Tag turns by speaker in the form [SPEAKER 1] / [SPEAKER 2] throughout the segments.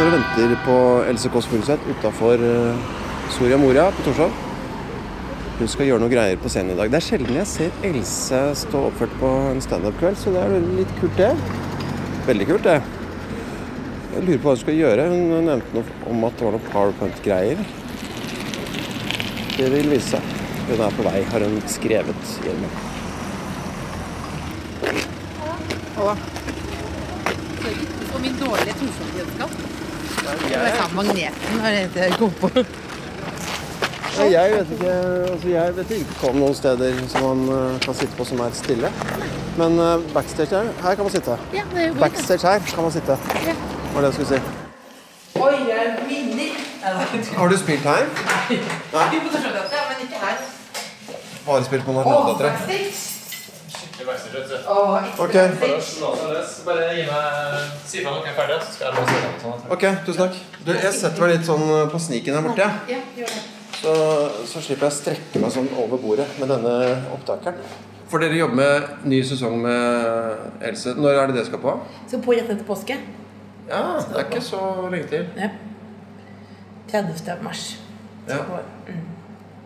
[SPEAKER 1] står og venter på Else Kåss Furuseth utafor Soria Moria på Torshov. Hun skal gjøre noe greier på scenen i dag. Det er sjelden jeg ser Else stå oppført på en standup-kveld, så det er litt kult, det. Veldig kult, det. Jeg lurer på hva hun skal gjøre. Hun nevnte noe om at det var noe powerpoint-greier. Det vil vise seg. Hun er på vei, har hun skrevet hjemme.
[SPEAKER 2] Halla. for min dårlige Torshov-kjennskap. Jeg sa magneten var det jeg kom på.
[SPEAKER 1] Ja, jeg vet ikke altså jeg vet ikke om noen steder som man eh, kan sitte på som er stille. Men eh, backstage her, her kan man sitte.
[SPEAKER 2] Ja, det er.
[SPEAKER 1] Backstage her kan man sitte.
[SPEAKER 2] Ja.
[SPEAKER 1] Var det jeg skulle si.
[SPEAKER 2] Oi, jeg vinner!
[SPEAKER 1] Har du spilt her? Nei.
[SPEAKER 2] Nei. Ja, men ikke her.
[SPEAKER 1] Bare spilt på
[SPEAKER 2] Å,
[SPEAKER 1] Ok.
[SPEAKER 3] Bare gi meg Si fra når dere er ferdige, så skal jeg låse. Sånn.
[SPEAKER 1] Ok, tusen takk. Du, jeg setter meg litt sånn eh, på sniken her borte.
[SPEAKER 2] Ja.
[SPEAKER 1] Så, så slipper jeg å strekke meg sånn over bordet med denne opptakeren. For dere jobber med ny sesong med Else. Når er det det skal på?
[SPEAKER 2] Så på rett etter påske.
[SPEAKER 1] Ja, det er ikke så lenge til.
[SPEAKER 2] Ja. 30. mars.
[SPEAKER 1] Ja.
[SPEAKER 2] Mm.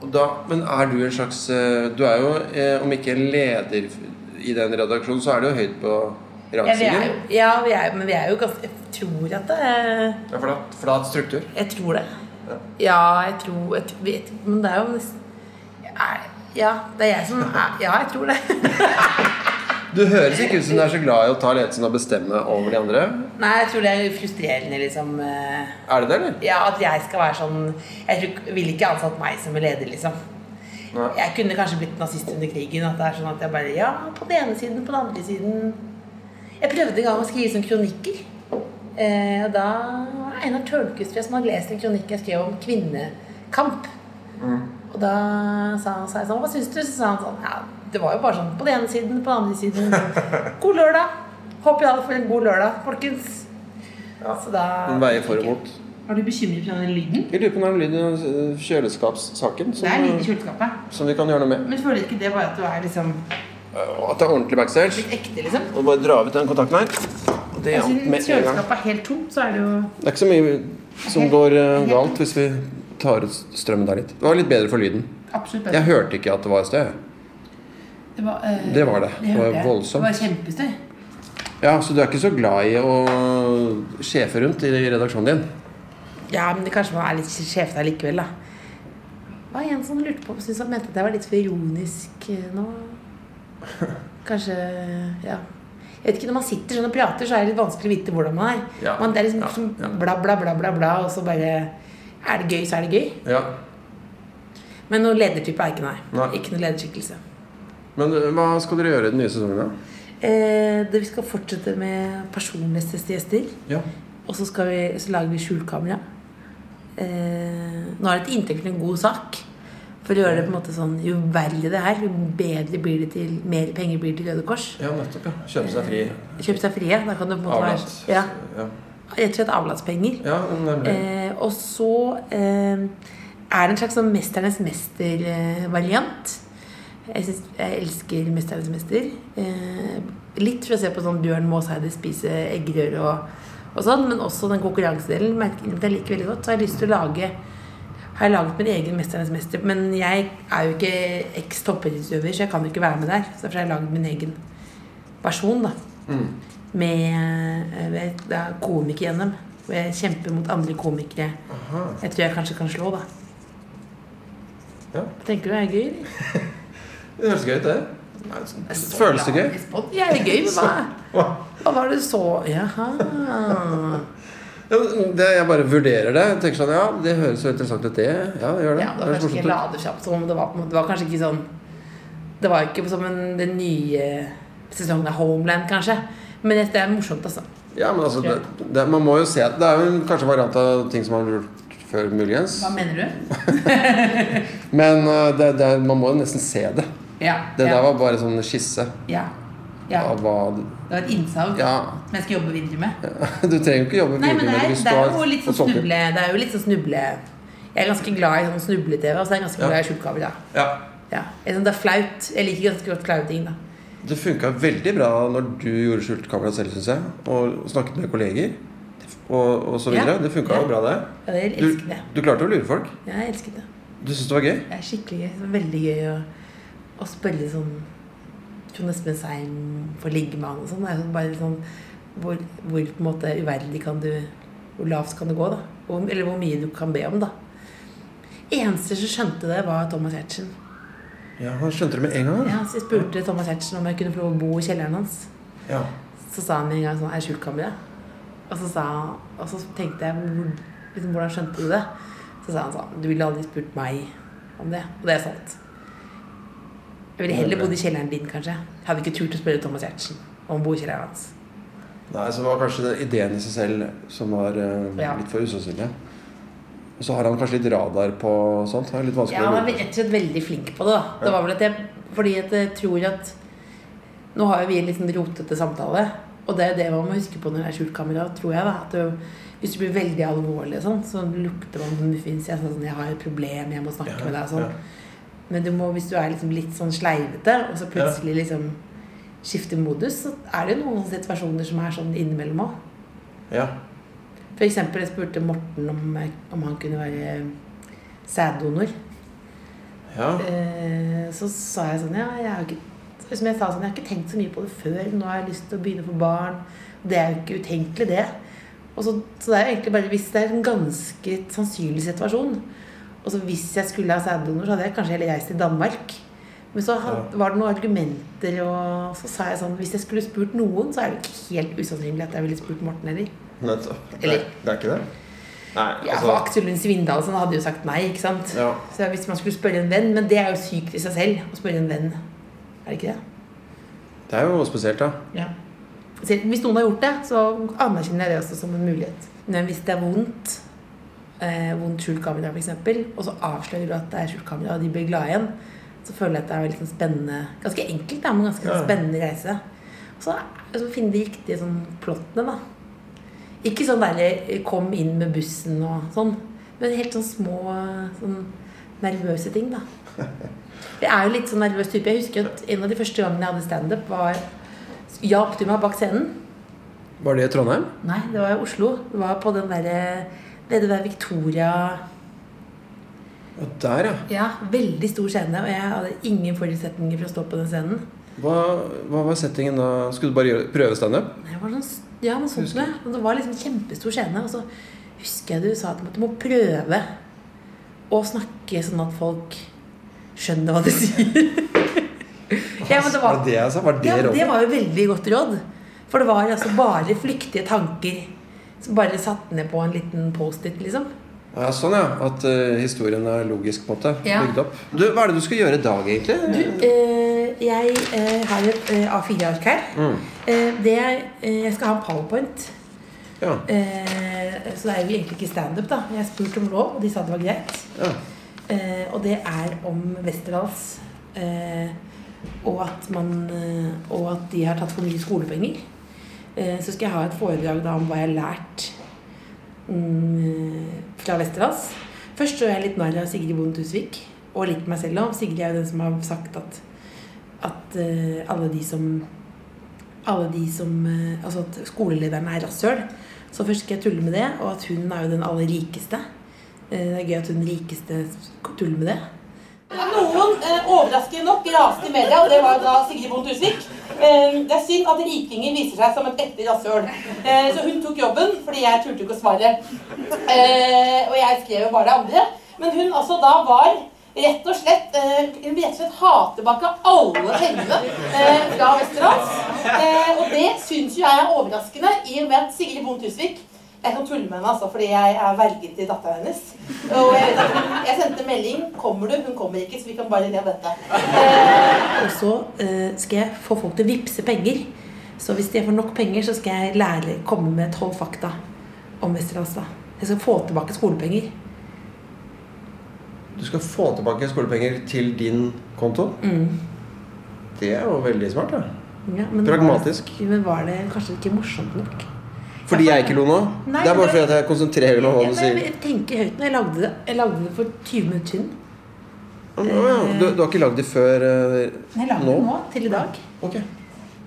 [SPEAKER 1] Og da, men er du en slags eh, Du er jo, eh, om ikke en leder i den redaksjonen, så er det jo høyt på
[SPEAKER 2] Ja, vi er jo, ja vi er, men vi er jo ganske Jeg tror at det er
[SPEAKER 1] Ja, flat, flat struktur.
[SPEAKER 2] Jeg tror det.
[SPEAKER 1] Ja.
[SPEAKER 2] Ja, jeg tror jeg vet, Men det er jo nesten jeg- Ja, det er jeg som er Ja, jeg tror det.
[SPEAKER 1] Du høres ikke ut som du er så glad i å ta ledelsen og bestemme over de andre.
[SPEAKER 2] Nei, jeg tror det er frustrerende, liksom. eh,
[SPEAKER 1] Er det det, eller?
[SPEAKER 2] Ja, at jeg skal være sånn Jeg tror, ville ikke ansatt meg som leder, liksom.
[SPEAKER 1] Nei.
[SPEAKER 2] Jeg kunne kanskje blitt nazist under krigen. At det er sånn at jeg bare Ja, på den ene siden, på den andre siden. Jeg prøvde en gang å skrive sånn kronikker. Eh, og da var det Einar Tørnquist som hadde lest en kronikk jeg skrev om kvinnekamp. Og da sa, sa jeg sånn Hva syns du? Så sa han sånn Ja, det var jo bare sånn på den ene siden, på den andre siden. God lørdag. Håper jeg alle får en god lørdag, folkens. Så da
[SPEAKER 1] Den veier for og mot.
[SPEAKER 2] Er du bekymret for den lyden?
[SPEAKER 1] Jeg lurer på om det er en i kjøleskapssaken.
[SPEAKER 2] Som, Det er lyd i
[SPEAKER 1] som,
[SPEAKER 2] kjøleskapet.
[SPEAKER 1] som vi kan gjøre noe med.
[SPEAKER 2] Men føler ikke det bare at du er liksom
[SPEAKER 1] Og At det er ordentlig backstage.
[SPEAKER 2] litt ekte, liksom?
[SPEAKER 1] Og bare dra ut den kontakten her. Det er
[SPEAKER 2] Altså,
[SPEAKER 1] med en gang.
[SPEAKER 2] kjøleskapet er helt tomt, så er det jo
[SPEAKER 1] Det er ikke så mye som går uh, galt hvis vi tar ut strømmen der litt. Det var litt bedre for lyden.
[SPEAKER 2] absolutt bedre.
[SPEAKER 1] Jeg hørte ikke at det var støy.
[SPEAKER 2] Det var, øh,
[SPEAKER 1] Det var det. Det var voldsomt.
[SPEAKER 2] Det var kjempestøy.
[SPEAKER 1] Ja, Så du er ikke så glad i å sjefe rundt i redaksjonen din?
[SPEAKER 2] Ja, men det kanskje man er litt der likevel, da. Det var en som lurte på Syntes han mente at jeg var litt for ironisk eh, nå. Kanskje Ja. Jeg vet ikke, Når man sitter sånn og prater, så er det litt vanskelig å vite hvordan man er.
[SPEAKER 1] Ja.
[SPEAKER 2] Man, det er liksom
[SPEAKER 1] Ja, ja.
[SPEAKER 2] bla, bla, bla, bla, bla, og så bare Er det gøy, så er det gøy.
[SPEAKER 1] Ja.
[SPEAKER 2] Men noen ledertype er ikke, nei.
[SPEAKER 1] Nei.
[SPEAKER 2] Ikke noen lederskikkelse.
[SPEAKER 1] Men eh, hva skal dere gjøre i den nye sesongen, da?
[SPEAKER 2] Eh, det vi skal fortsette med personlighetstestgjester.
[SPEAKER 1] Ja.
[SPEAKER 2] Og så, vi, så lager vi skjulkamera. Eh, nå er det til inntekt for en god sak. For å gjøre det på en måte sånn Jo verre det er, jo bedre blir det til Mer penger blir det til Røde Kors.
[SPEAKER 1] ja, nettopp. ja Kjøpe seg fri.
[SPEAKER 2] Kjøp seg frie. Da kan det på en måte
[SPEAKER 1] Avlat.
[SPEAKER 2] være ja,
[SPEAKER 1] Ja,
[SPEAKER 2] Rett og slett avlatspenger.
[SPEAKER 1] ja.
[SPEAKER 2] Eh, og så eh, er det en slags sånn Mesternes mester-variant. Jeg, synes, jeg elsker Mesternes mester. Eh, litt for å se på sånn Bjørn Måseide spise eggerøre og, og sånn, men også den konkurransedelen. merker jeg liker veldig godt. Så har jeg lyst til å lage har jeg laget min egen Mesternes mester. Men jeg er jo ikke eks-toppidrettsutøver, så jeg kan jo ikke være med der. Så derfor har jeg laget min egen versjon, da.
[SPEAKER 1] Mm.
[SPEAKER 2] Med det er komiker-NM. Hvor jeg kjemper mot andre komikere
[SPEAKER 1] Aha.
[SPEAKER 2] jeg tror jeg kanskje kan slå, da.
[SPEAKER 1] Ja.
[SPEAKER 2] Tenker du det er gøy? eller?
[SPEAKER 1] Det høres gøy ut, det. Føles det gøy?
[SPEAKER 2] Ja, det er gøy, men hva,
[SPEAKER 1] Hva?
[SPEAKER 2] var det du så Jaha.
[SPEAKER 1] Det, jeg bare vurderer det. Tenker sånn, ja, Det høres så interessant ut, det. Ja, gjør det.
[SPEAKER 2] Ja, det var kanskje ikke
[SPEAKER 1] ut.
[SPEAKER 2] som det var, det var kanskje ikke sånn Det var ikke som en, den nye sesongen av Homeland, kanskje. Men det er morsomt, altså.
[SPEAKER 1] Ja, men altså, det, det, man må jo se Det er jo en, kanskje variant av ting som man har gjort før, muligens.
[SPEAKER 2] Hva mener du?
[SPEAKER 1] Men uh, det, det, man må jo nesten se det.
[SPEAKER 2] Ja.
[SPEAKER 1] Det
[SPEAKER 2] ja,
[SPEAKER 1] der var bare sånn skisse
[SPEAKER 2] ja, ja.
[SPEAKER 1] hva du-
[SPEAKER 2] Det var et innsalg
[SPEAKER 1] Ja,
[SPEAKER 2] som jeg skal jobbe videre med.
[SPEAKER 1] du trenger jo ikke jobbe
[SPEAKER 2] Nei,
[SPEAKER 1] videre
[SPEAKER 2] det
[SPEAKER 1] med det
[SPEAKER 2] er, det
[SPEAKER 1] du
[SPEAKER 2] er jo litt sånn snuble Det er jo litt sånn snuble Jeg er ganske glad i sånn snuble-TV, og så er jeg ganske
[SPEAKER 1] Ja.
[SPEAKER 2] glad i skjulkabel.
[SPEAKER 1] Ja.
[SPEAKER 2] Ja. Det er flaut. Jeg liker ganske godt flaue ting, da.
[SPEAKER 1] Det funka veldig bra når du gjorde skjult kamera selv, syns jeg. Og snakket med kolleger. Og, og så videre.
[SPEAKER 2] Ja.
[SPEAKER 1] Det funka
[SPEAKER 2] Ja.
[SPEAKER 1] jo bra, det.
[SPEAKER 2] Ja, jeg
[SPEAKER 1] Du,
[SPEAKER 2] elsket det.
[SPEAKER 1] du klarte å lure folk.
[SPEAKER 2] Ja, jeg elsket det.
[SPEAKER 1] Du syntes det var gøy?
[SPEAKER 2] Det er skikkelig gøy. Veldig gøy å, å spørre sånn Trond Espen Seim for han og sånn. Er sånn bare sånn hvor, hvor på en måte uverdig kan du Hvor lavt kan det gå, da? Hvor, eller hvor mye du kan be om, da. Eneste som skjønte det, var Thomas Hertzen.
[SPEAKER 1] Ja, Han skjønte det med en gang.
[SPEAKER 2] Ja, så jeg spurte Thomas Hertzen om jeg kunne få bo i kjelleren hans.
[SPEAKER 1] Ja.
[SPEAKER 2] Så sa han med en gang sånn Er det skjulkammeret? Og så sa Og så tenkte jeg liksom, Hvordan skjønte du det? Så sa han sånn Du ville aldri spurt meg om det. Og det er sant. Jeg ville heller bodd i kjelleren din, kanskje. Jeg hadde ikke turt å spørre Thomas Giertsen om å bo kjelleren hans.
[SPEAKER 1] Nei, så var kanskje ideen i seg selv som var uh,
[SPEAKER 2] Ja.
[SPEAKER 1] litt for usannsynlig. Og så har han kanskje litt radar på sånt. Det er litt vanskelig
[SPEAKER 2] Ja, han er rett og slett veldig flink på det. da Det var vel at jeg Fordi at jeg tror at Nå har jo vi en litt sånn rotete samtale. Og det er det man må huske på når det er skjult kamera, tror jeg. da At du, Hvis du blir veldig alvorlig, sånn så lukter man muffins. Jeg, sånn, jeg har et problem, jeg må snakke med deg. sånn
[SPEAKER 1] ja.
[SPEAKER 2] Men du må, hvis du er liksom litt sånn sleivete, og så plutselig liksom skifter modus, så er det jo noen situasjoner som er sånn innimellom òg.
[SPEAKER 1] ja.
[SPEAKER 2] Eksempel jeg spurte Morten om, om han kunne være sæddonor.
[SPEAKER 1] ja.
[SPEAKER 2] Eh, så sa jeg sånn Ja, jeg har ikke som jeg sa sånn, jeg har ikke tenkt så mye på det før. Nå har jeg lyst til å begynne å få barn. Det er jo ikke utenkelig, det. Og så, så det er jo egentlig bare hvis det er en ganske sannsynlig situasjon. Og så hvis jeg skulle ha sæddonor, så hadde jeg kanskje heller reist til Danmark. Men så var det noen argumenter, og så sa jeg sånn Hvis jeg skulle spurt noen, så er det ikke helt usannsynlig at jeg ville spurt Morten heller.
[SPEAKER 1] Nettopp.
[SPEAKER 2] Eller-
[SPEAKER 1] det er ikke det? Nei,
[SPEAKER 2] Ja, for Aksel Lund Svindal sånn hadde jo sagt nei, ikke sant?
[SPEAKER 1] ja.
[SPEAKER 2] Så hvis man skulle spørre en venn Men det er jo sykt i seg selv å spørre en venn. Er det ikke det?
[SPEAKER 1] Det er jo spesielt, da.
[SPEAKER 2] Ja. Hvis noen har gjort det, så anerkjenner jeg det også som en mulighet. Men hvis det er vondt, eh, vondt skjult kamera f.eks., og så avslører du at det er skjult kamera, og de blir glade igjen, så føler jeg at det er veldig sånn spennende Ganske enkelt, da, men ganske
[SPEAKER 1] Ja.
[SPEAKER 2] spennende reise. Og så, altså, finne de riktige sånn plottene, da. Ikke sånn derre kom inn med bussen og sånn, men helt sånn små sånn nervøse ting, da. Jeg er jo litt sånn nervøs type. Jeg husker at en av de første gangene jeg hadde standup, var Hjalp du meg bak scenen?
[SPEAKER 1] Var det i Trondheim?
[SPEAKER 2] Nei, det var i Oslo. Det var på den derre Det der Victoria
[SPEAKER 1] Ja, der, ja.
[SPEAKER 2] Ja, veldig stor scene. Og jeg hadde ingen forutsetninger for å stå på den scenen.
[SPEAKER 1] Hva, hva var settingen da? Skulle du bare gjøre, prøve standup?
[SPEAKER 2] Sånn, ja, noe sånt det var liksom en kjempestor scene. Og så husker jeg du sa at du må prøve å snakke sånn at folk skjønner hva du sier. ja, det var, var,
[SPEAKER 1] det jeg sa? Var det
[SPEAKER 2] ja,
[SPEAKER 1] rådet?
[SPEAKER 2] det var jo veldig godt råd. For det var altså bare flyktige tanker bare satt ned på en liten Post-It, liksom.
[SPEAKER 1] Ja, sånn, ja. At uh, historien er logisk på en måte.
[SPEAKER 2] Ja.
[SPEAKER 1] Bygd opp. Du, hva er det du skal gjøre i dag, egentlig?
[SPEAKER 2] Du, eh, jeg eh, har et eh, A4-ark her.
[SPEAKER 1] Mm.
[SPEAKER 2] Eh, det er, eh, jeg skal ha powerpoint.
[SPEAKER 1] Ja.
[SPEAKER 2] Så det er jo egentlig ikke standup, da. Jeg spurte om lov, og de sa det var greit.
[SPEAKER 1] ja.
[SPEAKER 2] Og det er om Westerdals. Og, at man, og at de har tatt for mye skolepenger. Eh, så skal jeg ha et foredrag da om hva jeg har lært mm, fra Westerdals. Først så er jeg litt narr av Sigrid Bonde Tusvik, og litt meg selv òg. Sigrid er jo den som har sagt at, at uh, alle de som alle de som uh, Altså at skolelederne er rasshøl. Så først skal jeg tulle med det, og at hun er jo den aller rikeste. Uh, Det er gøy at hun rikeste tuller med det.
[SPEAKER 4] Noen eh, overraskende nok raste i media, og det var da Sigrid Bonde Tusvik. Eh, det er synd at rikinger viser seg som et ekte rasshøl. Eh, så hun tok jobben fordi jeg turte ikke å svare. Eh, og jeg skrev jo bare andre. Men hun altså da var rett og slett eh, rett og slett ha tilbake alle pengene eh, fra Westerdals. Eh, og det syns jo jeg er overraskende, i og med at Sigrid Bonde Tusvik jeg kan tulle med henne, altså, fordi jeg er vergen til datteren hennes. Og jeg, jeg sendte melding 'Kommer du?' Hun kommer ikke, så vi kan bare le av dette. Eh,
[SPEAKER 2] Og så eh, skal jeg få folk til å vippse penger. Så hvis de får nok penger, så skal jeg lære komme med tolv fakta om Westerdals. Jeg skal få tilbake skolepenger.
[SPEAKER 1] Du skal få tilbake skolepenger til din konto.
[SPEAKER 2] Mm.
[SPEAKER 1] Det er jo veldig smart. da.
[SPEAKER 2] Ja, men
[SPEAKER 1] Pragmatisk.
[SPEAKER 2] Var det, men var det kanskje ikke morsomt nok?
[SPEAKER 1] Fordi jeg ikke lo nå?
[SPEAKER 2] Nei,
[SPEAKER 1] Det er bare fordi at jeg konsentrerer meg om hva du sier.
[SPEAKER 2] jeg tenker høyt når jeg lagde det. Jeg lagde det for 20 minutter siden.
[SPEAKER 1] Å, ja. du, du har ikke lagd det før nå?
[SPEAKER 2] Men jeg lagde
[SPEAKER 1] nå?
[SPEAKER 2] det nå, til i dag.
[SPEAKER 1] Ok.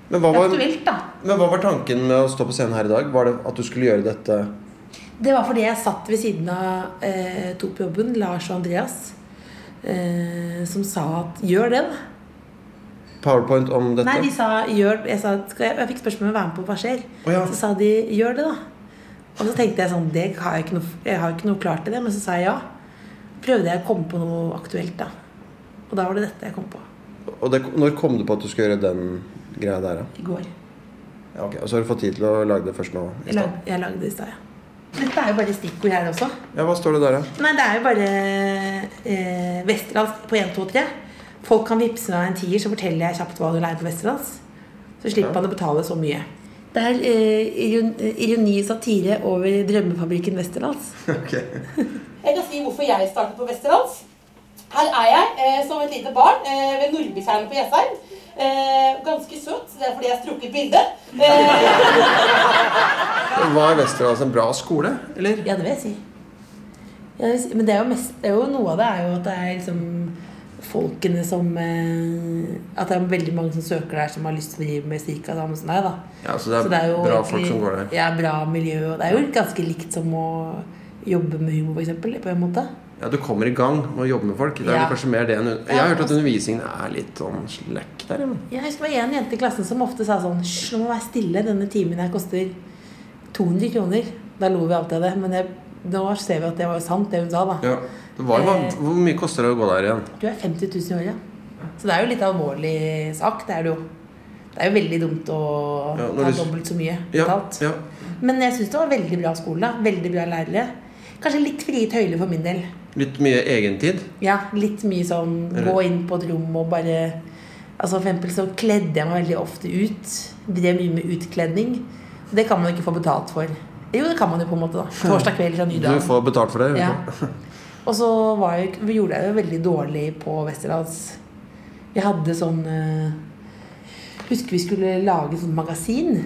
[SPEAKER 1] Men hva, var,
[SPEAKER 2] vilt, da.
[SPEAKER 1] men hva var tanken med å stå på scenen her i dag? Var det at du skulle gjøre dette
[SPEAKER 2] Det var fordi jeg satt ved siden av eh, to på jobben, Lars og Andreas, eh, som sa at gjør det, da.
[SPEAKER 1] Powerpoint om dette?
[SPEAKER 2] Nei, de sa gjør Jeg, sa, jeg, jeg fikk spørsmål om å være med på Hva skjer?
[SPEAKER 1] Oh, ja.
[SPEAKER 2] Så sa de gjør det, da. Og så tenkte jeg sånn det har jeg, ikke noe, jeg har ikke noe klart til det, men så sa jeg ja. Prøvde jeg å komme på noe aktuelt, da. Og da var det dette jeg kom på.
[SPEAKER 1] Og det, når kom du på at du skulle gjøre den greia der, da?
[SPEAKER 2] I går.
[SPEAKER 1] Ja, ok. Og så har du fått tid til å lage det først nå? i
[SPEAKER 2] Jeg, lag, jeg lagde det i stad, ja. Dette er jo bare stikkord her også.
[SPEAKER 1] Ja, hva står det der, da?
[SPEAKER 2] Nei, det er jo bare eh, Westerdals på 1, 2, 3. Folk kan vippse meg en tier, så forteller jeg kjapt hva du lærer på Westerdals. Så slipper man å betale så mye. Det er eh, ironi og satire over drømmefabrikken Westerdals.
[SPEAKER 4] Jeg kan si hvorfor jeg startet på Westerdals. Her er jeg eh, som et lite barn eh, ved Nordbytjernet på Jessheim. Eh, ganske søt, det er fordi jeg har strukket bildet. Eh,
[SPEAKER 1] Var Westerdals en bra skole, eller?
[SPEAKER 2] Ja, det vil jeg si. Ja, det vil si. Men det er, jo mest, det er jo noe av det er jo at det er liksom folkene som eh, At det er veldig mange som søker der, som har lyst til å drive med sika sammen som deg. da
[SPEAKER 1] Ja, så det er,
[SPEAKER 2] Så det er
[SPEAKER 1] bra
[SPEAKER 2] egentlig-
[SPEAKER 1] folk som går der.
[SPEAKER 2] Ja, bra miljø. Og det er jo ganske likt som å jobbe med humor, eksempel, på en måte.
[SPEAKER 1] Ja, du kommer i gang med å jobbe med folk. Det er
[SPEAKER 2] Ja.
[SPEAKER 1] kanskje mer det enn Jeg har hørt at
[SPEAKER 2] altså-
[SPEAKER 1] undervisningen er litt sånn slack der. Men.
[SPEAKER 2] Jeg husker det var en jente i klassen som ofte sa sånn Hysj, nå må være stille. Denne timen her koster 200 kroner. Da lo vi alltid av det. Men jeg, nå ser vi at det var jo sant, det hun sa, da.
[SPEAKER 1] Ja. Var,
[SPEAKER 2] Eh.
[SPEAKER 1] hvor mye koster det å gå der igjen?
[SPEAKER 2] Du er 50 000 i året. Så det er jo litt alvorlig sak. Det er det jo. Det er jo veldig dumt å
[SPEAKER 1] Ja,
[SPEAKER 2] ta dobbelt så mye betalt.
[SPEAKER 1] ja.
[SPEAKER 2] Men jeg syns det var veldig bra skole. Veldig bra lærere. Kanskje litt frie tøyler for min del.
[SPEAKER 1] Litt mye egentid.
[SPEAKER 2] Ja, litt mye sånn gå inn på et rom og bare Altså For eksempel så kledde jeg meg veldig ofte ut. Drev mye med utkledning. Det kan man ikke få betalt for. Jo, det kan man jo på en måte. da Torsdag kveld fra
[SPEAKER 1] Du får betalt for det.
[SPEAKER 2] Ja. Og så var jeg, vi gjorde jeg det veldig dårlig på Westerdals. Vi hadde sånn eh, Husker vi skulle lage sånn magasin.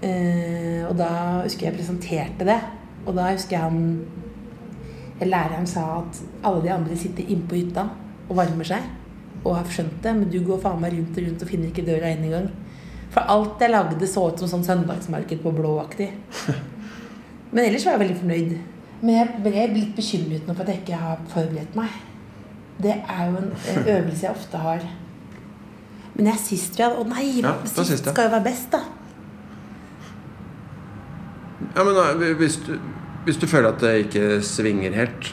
[SPEAKER 2] Eh, og da husker jeg presenterte det. Og da husker jeg han Læreren sa at alle de andre sitter inne på hytta og varmer seg. Og har skjønt det, men du går faen meg rundt og rundt og finner ikke døra inn engang. For alt jeg lagde, så ut som sånn søndagsmarked på blå-aktig. Men ellers var jeg veldig fornøyd. Men jeg ble litt bekymret nå for at jeg ikke har forberedt meg. Det er jo en øvelse jeg ofte har. Men jeg er sist, jeg. Å nei,
[SPEAKER 1] Ja,
[SPEAKER 2] sist
[SPEAKER 1] sist,
[SPEAKER 2] skal jo være best, da.
[SPEAKER 1] Ja, men hvis, du, hvis du føler at det ikke svinger helt,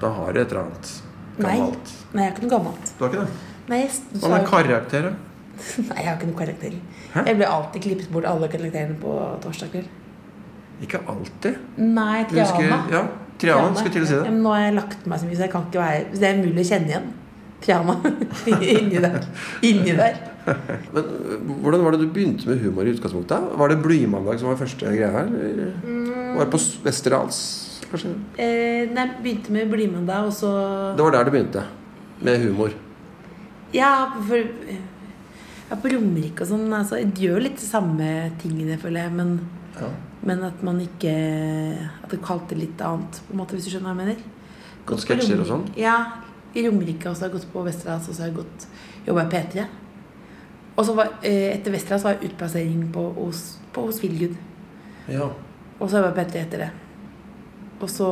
[SPEAKER 1] da har du et eller annet gammelt.
[SPEAKER 2] Nei, jeg har ikke noe gammelt.
[SPEAKER 1] Du har ikke det?
[SPEAKER 2] Nei, jeg,
[SPEAKER 1] Hva med karakterer?
[SPEAKER 2] Nei, jeg har ikke noe karakter.
[SPEAKER 1] Hæ?
[SPEAKER 2] Jeg ble alltid klippet bort alle karakterene på torsdag kveld.
[SPEAKER 1] Ikke alltid.
[SPEAKER 2] Nei, Triana.
[SPEAKER 1] ja, Triana skulle til å si det.
[SPEAKER 2] men nå har jeg lagt meg så mye, så jeg kan ikke være Det er mulig å kjenne igjen Triana inni der. Inni der.
[SPEAKER 1] Men øh, hvordan var det du begynte med humor i utgangspunktet? Var det Blymandag som var første greia her?
[SPEAKER 2] Mm.
[SPEAKER 1] var det på Westerdals, kanskje?
[SPEAKER 2] Eh, nei, begynte med Blymandag, og så
[SPEAKER 1] Det var der det begynte. Med humor.
[SPEAKER 2] Ja, for ja, på Romerike og sånn altså, Jeg gjør litt de samme tingene, føler jeg, men,
[SPEAKER 1] Ja.
[SPEAKER 2] Men at man ikke At det kalte litt annet, på en måte, hvis du skjønner hva jeg mener. Gått
[SPEAKER 1] sketsjer og sånn?
[SPEAKER 2] Ja. I Romerike også har jeg gått på Westerdals, og så har jeg gått jobba i P3. Og så var, eh, etter Westerdals var jeg utplassering på, hos, på, hos.
[SPEAKER 1] Ja.
[SPEAKER 2] Og så jobba jeg P3 etter det. Og så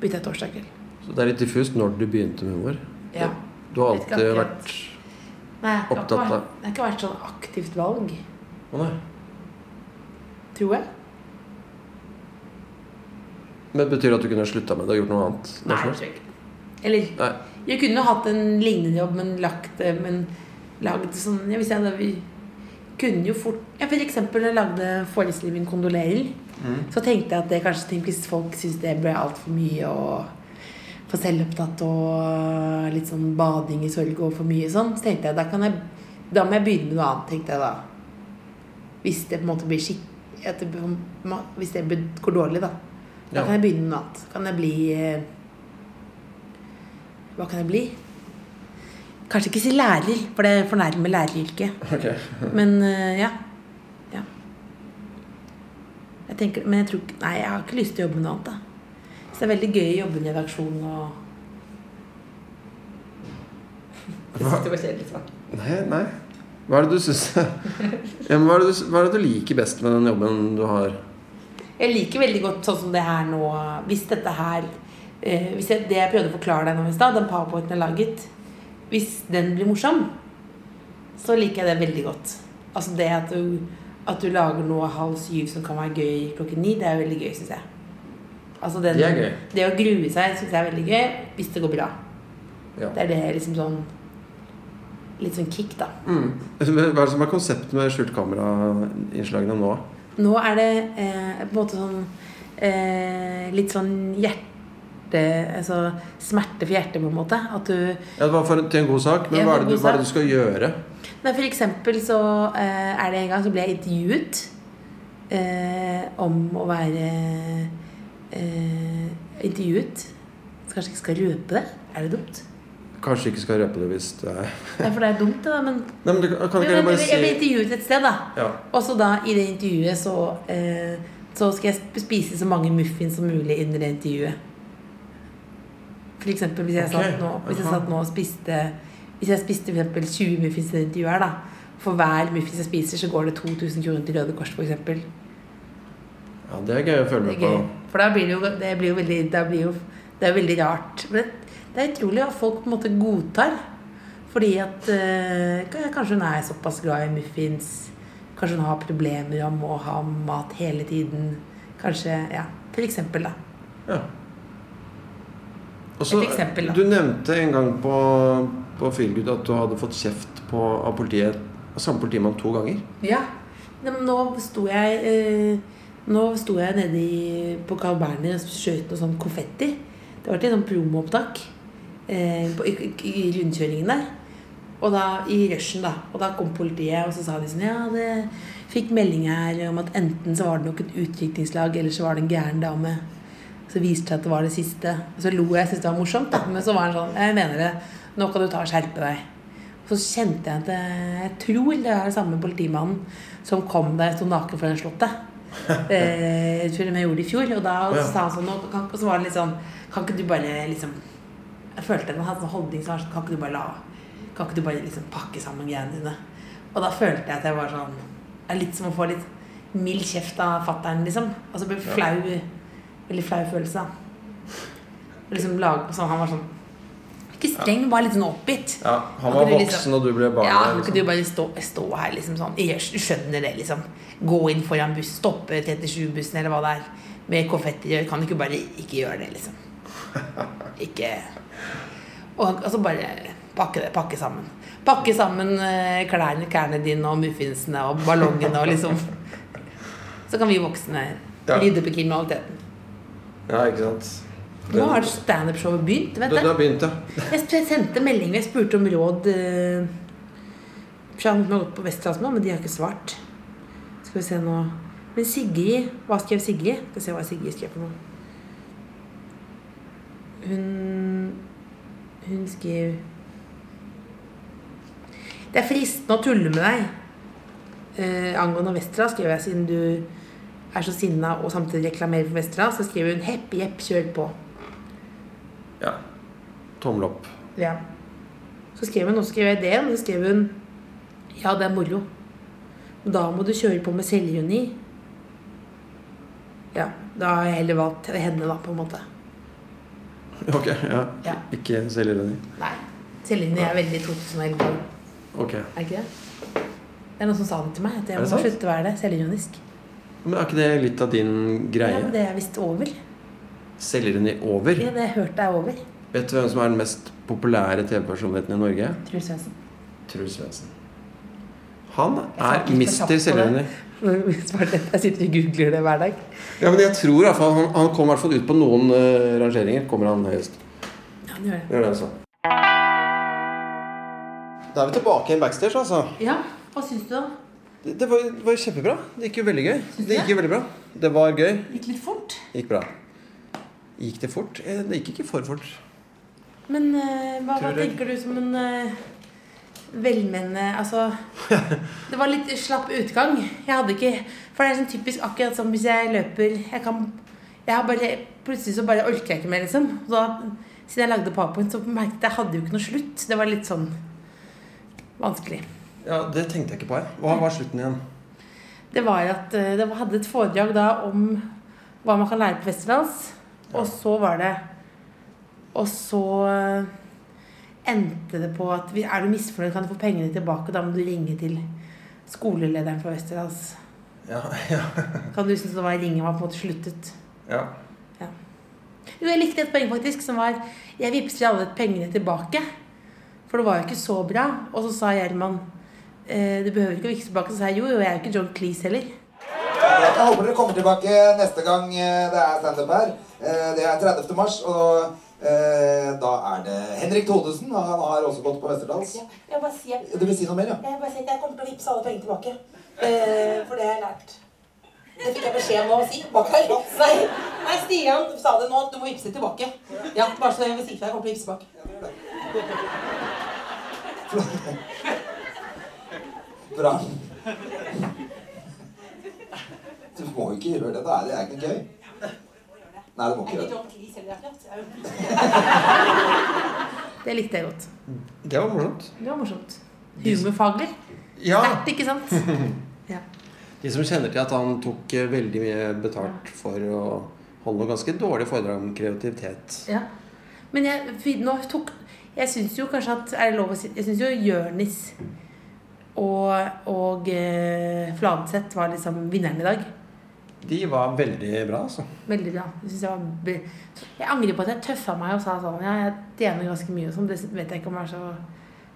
[SPEAKER 2] begynte jeg torsdag kveld.
[SPEAKER 1] Så det er litt diffust når du begynte med humor.
[SPEAKER 2] Ja.
[SPEAKER 1] Du har alltid
[SPEAKER 2] ikke
[SPEAKER 1] vært
[SPEAKER 2] Nei,
[SPEAKER 1] Opptatt av-
[SPEAKER 2] det har ikke vært sånn aktivt valg,
[SPEAKER 1] Å nei.
[SPEAKER 2] tror jeg.
[SPEAKER 1] Men Betyr det at du kunne slutta med det og gjort noe annet?
[SPEAKER 2] Nei, jeg tror ikke. Eller
[SPEAKER 1] Nei.
[SPEAKER 2] jeg kunne hatt en lignende jobb, men lagt det Men lagd sånn Jeg jeg vi kunne jo fort ja, For eksempel da jeg lagde forestilling min 'Kondolerer',
[SPEAKER 1] Mm.
[SPEAKER 2] så tenkte jeg at det kanskje tenk, hvis folk syns det ble altfor mye og for selvopptatt og litt sånn bading i sorg og for mye sånn, så tenkte jeg da kan jeg da må jeg begynne med noe annet, tenkte jeg da. Hvis det på en måte blir skikk... Det, hvis det går dårlig, da. Da kan jeg begynne med noe annet. Kan jeg bli eh, Hva kan jeg bli? Kanskje ikke si lærer, for det fornærmer læreryrket.
[SPEAKER 1] Okay.
[SPEAKER 2] Men eh, ja. ja. Jeg tenker, men jeg tror ikke Nei, jeg har ikke lyst til å jobbe med noe annet. da Så det er veldig gøy å jobbe i en redaksjon og Hva? det var kjedelig svar.
[SPEAKER 1] Nei, nei. Hva er det du syns ja, hva, hva er det du liker best med den jobben du har?
[SPEAKER 2] Jeg liker veldig godt sånn som det her nå Hvis dette her eh, Hvis jeg, det jeg prøvde å forklare deg nå i stad, den powerpointen jeg laget Hvis den blir morsom, så liker jeg det veldig godt. Altså det at du, at du lager noe halv syv som kan være gøy klokken ni, det er veldig gøy, syns jeg. Altså den,
[SPEAKER 1] Det er gøy.
[SPEAKER 2] det å grue seg syns jeg er veldig gøy, hvis det går bra.
[SPEAKER 1] Ja.
[SPEAKER 2] Det er det liksom sånn Litt sånn kick, da.
[SPEAKER 1] Mm. Hva er det som er konseptet med skjult kamera-innslagene nå?
[SPEAKER 2] Nå er det eh, på en måte sånn eh, Litt sånn hjerte Altså smerte for hjertet, på en måte. At du
[SPEAKER 1] Ja, Det var for, til en god sak, men hva er, det, hva er det du skal gjøre?
[SPEAKER 2] Nei, for eksempel så eh, er det en gang så ble jeg intervjuet eh, om å være eh, intervjuet. Kanskje ikke skal røpe det? Er det dumt?
[SPEAKER 1] Kanskje ikke skal røpe det hvis det er
[SPEAKER 2] Nei, for det er dumt, det, da. Men,
[SPEAKER 1] Nei, men du kan ikke
[SPEAKER 2] men
[SPEAKER 1] bare
[SPEAKER 2] jeg ble
[SPEAKER 1] si
[SPEAKER 2] intervjuet et sted, da.
[SPEAKER 1] ja.
[SPEAKER 2] Og så da, i det intervjuet, så, eh, så skal jeg spise så mange muffins som mulig under det intervjuet. For eksempel hvis jeg
[SPEAKER 1] okay.
[SPEAKER 2] satt nå, hvis jeg satt nå og spiste Hvis jeg spiste for eksempel 20 muffins i det intervjuet her, da. For hver muffins jeg spiser, så går det 2000 kroner til Røde Kors, eksempel.
[SPEAKER 1] ja, det er gøy å følge med
[SPEAKER 2] er
[SPEAKER 1] på.
[SPEAKER 2] For da blir det jo, det blir jo veldig Det blir jo det er veldig rart. Men det er utrolig at folk på en måte godtar. Fordi at øh, kanskje hun er såpass glad i muffins. Kanskje hun har problemer om å ha mat hele tiden. Kanskje Ja, for eksempel, da.
[SPEAKER 1] Ja. Også,
[SPEAKER 2] Et eksempel, da.
[SPEAKER 1] Du nevnte en gang på, på Feelgood at du hadde fått kjeft på, av politiet av samme politimann to ganger.
[SPEAKER 2] Ja. Men Nå sto jeg øh, Nå sto jeg nede i, på Carl Berner og skjøt noe sånn konfetti. Det var til et sånt promoopptak eh, på- i, i, rundkjøringen der. Og da, I rushen, da. Og da kom politiet, og så sa de sånn Ja, det fikk melding her om at enten så var det nok et utrykningslag, eller så var det en gæren dame. Så viste det seg at det var det siste. Og så lo jeg, jeg syntes det var morsomt, da. Men så var han sånn Jeg mener det. Nå kan du ta og skjerpe deg. Og så kjente jeg at jeg, tror det er samme politimannen som kom der sto naken foran Slottet. Eh, jeg tror jeg gjorde det i fjor. Og da
[SPEAKER 1] Ja.
[SPEAKER 2] sa han sånn og så var det litt sånn Kan ikke du bare liksom Jeg følte det var en holdning som var sånn Kan ikke du bare la Kan ikke du bare liksom pakke sammen greiene dine? Og da følte jeg at jeg var sånn Det er litt som å få litt mild kjeft av fattern, liksom. Altså ble flau Veldig flau følelse, da. Liksom lag, sånn Han var sånn Ikke streng, bare litt sånn oppgitt.
[SPEAKER 1] Ja, Han var
[SPEAKER 2] voksen, liksom-
[SPEAKER 1] voksen, og du ble barn.
[SPEAKER 2] Ja, kan
[SPEAKER 1] liksom.
[SPEAKER 2] ikke du bare stå, stå her liksom sånn Jeg skjønner det, liksom. Gå inn foran buss, stoppe 37-bussen eller hva det er, med konfetti. Kan du ikke bare ikke gjøre det, liksom? Ikke Og altså bare pakke det, pakke sammen. Pakke sammen eh, klærne, klærne dine og muffinsene og ballongene og liksom Så kan vi voksne
[SPEAKER 1] Ja.
[SPEAKER 2] rydde opp i kriminaliteten.
[SPEAKER 1] Ja, ikke sant.
[SPEAKER 2] Nå har standup-showet begynt, vet
[SPEAKER 1] Du, Det, har begynt, ja.
[SPEAKER 2] Jeg sendte melding jeg spurte om råd eh, han som har gått på Westerdals nå, men de har ikke svart. Skal vi se nå Men Sigrid Hva skrev Sigrid? Skal vi se hva Sigrid skrev for noe. Hun Hun skriver Det er fristende å tulle med deg. Eh, angående Vestra, skriver jeg siden du er så sinna og samtidig reklamerer for Vestra. så skriver hun 'hepp, jepp, kjør på'.
[SPEAKER 1] ja. Tommel opp.
[SPEAKER 2] Ja. Så skrev hun, og så skrev jeg ideen, og så skrev hun Ja, det er moro. Men da må du kjøre på med selvironi. Ja. Da har jeg heller valgt henne, da, på en måte.
[SPEAKER 1] Ok, ja.
[SPEAKER 2] Ja.
[SPEAKER 1] Ikke selvironi.
[SPEAKER 2] Nei. Selvironi er veldig 2011.
[SPEAKER 1] Ok.
[SPEAKER 2] Er ikke det? Det er noen som sa det til meg, at jeg må slutte å være det. Selvironisk.
[SPEAKER 1] Men er ikke det litt av din
[SPEAKER 2] Ja,
[SPEAKER 1] greie?
[SPEAKER 2] men det er visst over.
[SPEAKER 1] Selvironi over?
[SPEAKER 2] Ja, det jeg hørte er over.
[SPEAKER 1] Vet du hvem som er den mest populære TV-personligheten i Norge?
[SPEAKER 2] Truls Svendsen.
[SPEAKER 1] Truls Svendsen. Han er mister selvironi.
[SPEAKER 2] Jeg sitter og googler det hver dag.
[SPEAKER 1] Ja, men jeg tror i hvert fall han, han kommer i hvert fall ut på noen uh, rangeringer. Kommer han høyest.
[SPEAKER 2] Ja, han gjør det.
[SPEAKER 1] Gjør det, altså. Da er vi tilbake igjen backstage, altså.
[SPEAKER 2] Ja, hva syns du, da?
[SPEAKER 1] Det, det var, var kjempebra. Det gikk jo veldig gøy.
[SPEAKER 2] Syns
[SPEAKER 1] Det gikk jo veldig bra. Det var gøy.
[SPEAKER 2] Gikk litt fort.
[SPEAKER 1] Gikk bra. Gikk det fort? Eh, Det gikk ikke for fort.
[SPEAKER 2] Men uh, hva, hva tenker du som en uh, velmenende Altså Det var litt slapp utgang. Jeg hadde ikke For det er sånn typisk akkurat som hvis jeg løper Jeg kan jeg har bare, Plutselig så bare orker jeg ikke mer, liksom. Da, siden jeg lagde PowerPoint, så merket jeg jeg hadde jo ikke noe slutt. Det var litt sånn vanskelig.
[SPEAKER 1] Ja, Det tenkte jeg ikke på. jeg. Hva var slutten igjen?
[SPEAKER 2] Det var at eh, det hadde et foredrag da om hva man kan lære på Westerdals. Og så var det Og så eh, endte det på at er du misfornøyd, kan du få pengene tilbake. Da må du ringe til skolelederen for Westerdals.
[SPEAKER 1] Ja, ja,
[SPEAKER 2] Kan du synes det var ringen var på en måte sluttet?
[SPEAKER 1] ja. ja.
[SPEAKER 2] Jo, jeg likte et poeng faktisk som var Jeg vippset alle pengene tilbake. For det var jo ikke så bra. Og så sa Gjerman eh, du behøver ikke å vippse tilbake. Så sa jeg jo, jo, jeg er jo ikke John Cleese heller.
[SPEAKER 5] Jeg håper dere kommer tilbake neste gang eh, det er standup her. Eh, Det er 30. mars, og da er det Henrik Thodesen. Han har også gått på Westerdals.
[SPEAKER 4] Ja, jeg bare sier
[SPEAKER 5] Du vil si noe mer, ja?
[SPEAKER 4] Jeg bare sier at jeg kommer til å vippse alle pengene tilbake. Eh, for det har jeg lært. Det fikk jeg beskjed om å si bak her. Nei, nei, Stian sa det nå. at Du må vippse tilbake. Ja, bare så jeg vil si fra. Jeg kommer til å vippse tilbake.
[SPEAKER 5] Bra. Du må jo ikke gjøre det. Da er det ikke gøy. Nei, det må ikke gjøre det.
[SPEAKER 4] Er
[SPEAKER 2] Det likte jeg godt.
[SPEAKER 1] Det var morsomt.
[SPEAKER 2] Det var morsomt. Humorfaglig.
[SPEAKER 1] Ja.
[SPEAKER 2] Sterkt, ikke sant? Ja.
[SPEAKER 1] De som kjenner til at han tok eh, veldig mye betalt for å holde noe ganske dårlig foredrag om kreativitet.
[SPEAKER 2] ja. Men jeg, nå tok Jeg syns jo kanskje at Er det lov å si Jeg syns jo Jørnis og, og eh, Fladseth var liksom vinneren i dag.
[SPEAKER 1] De var veldig bra, altså.
[SPEAKER 2] Veldig bra. Jeg, jeg, var be jeg angrer på at jeg tøffa meg og sa sånn Ja, jeg tjener ganske mye og sånn. Det vet jeg ikke om jeg er så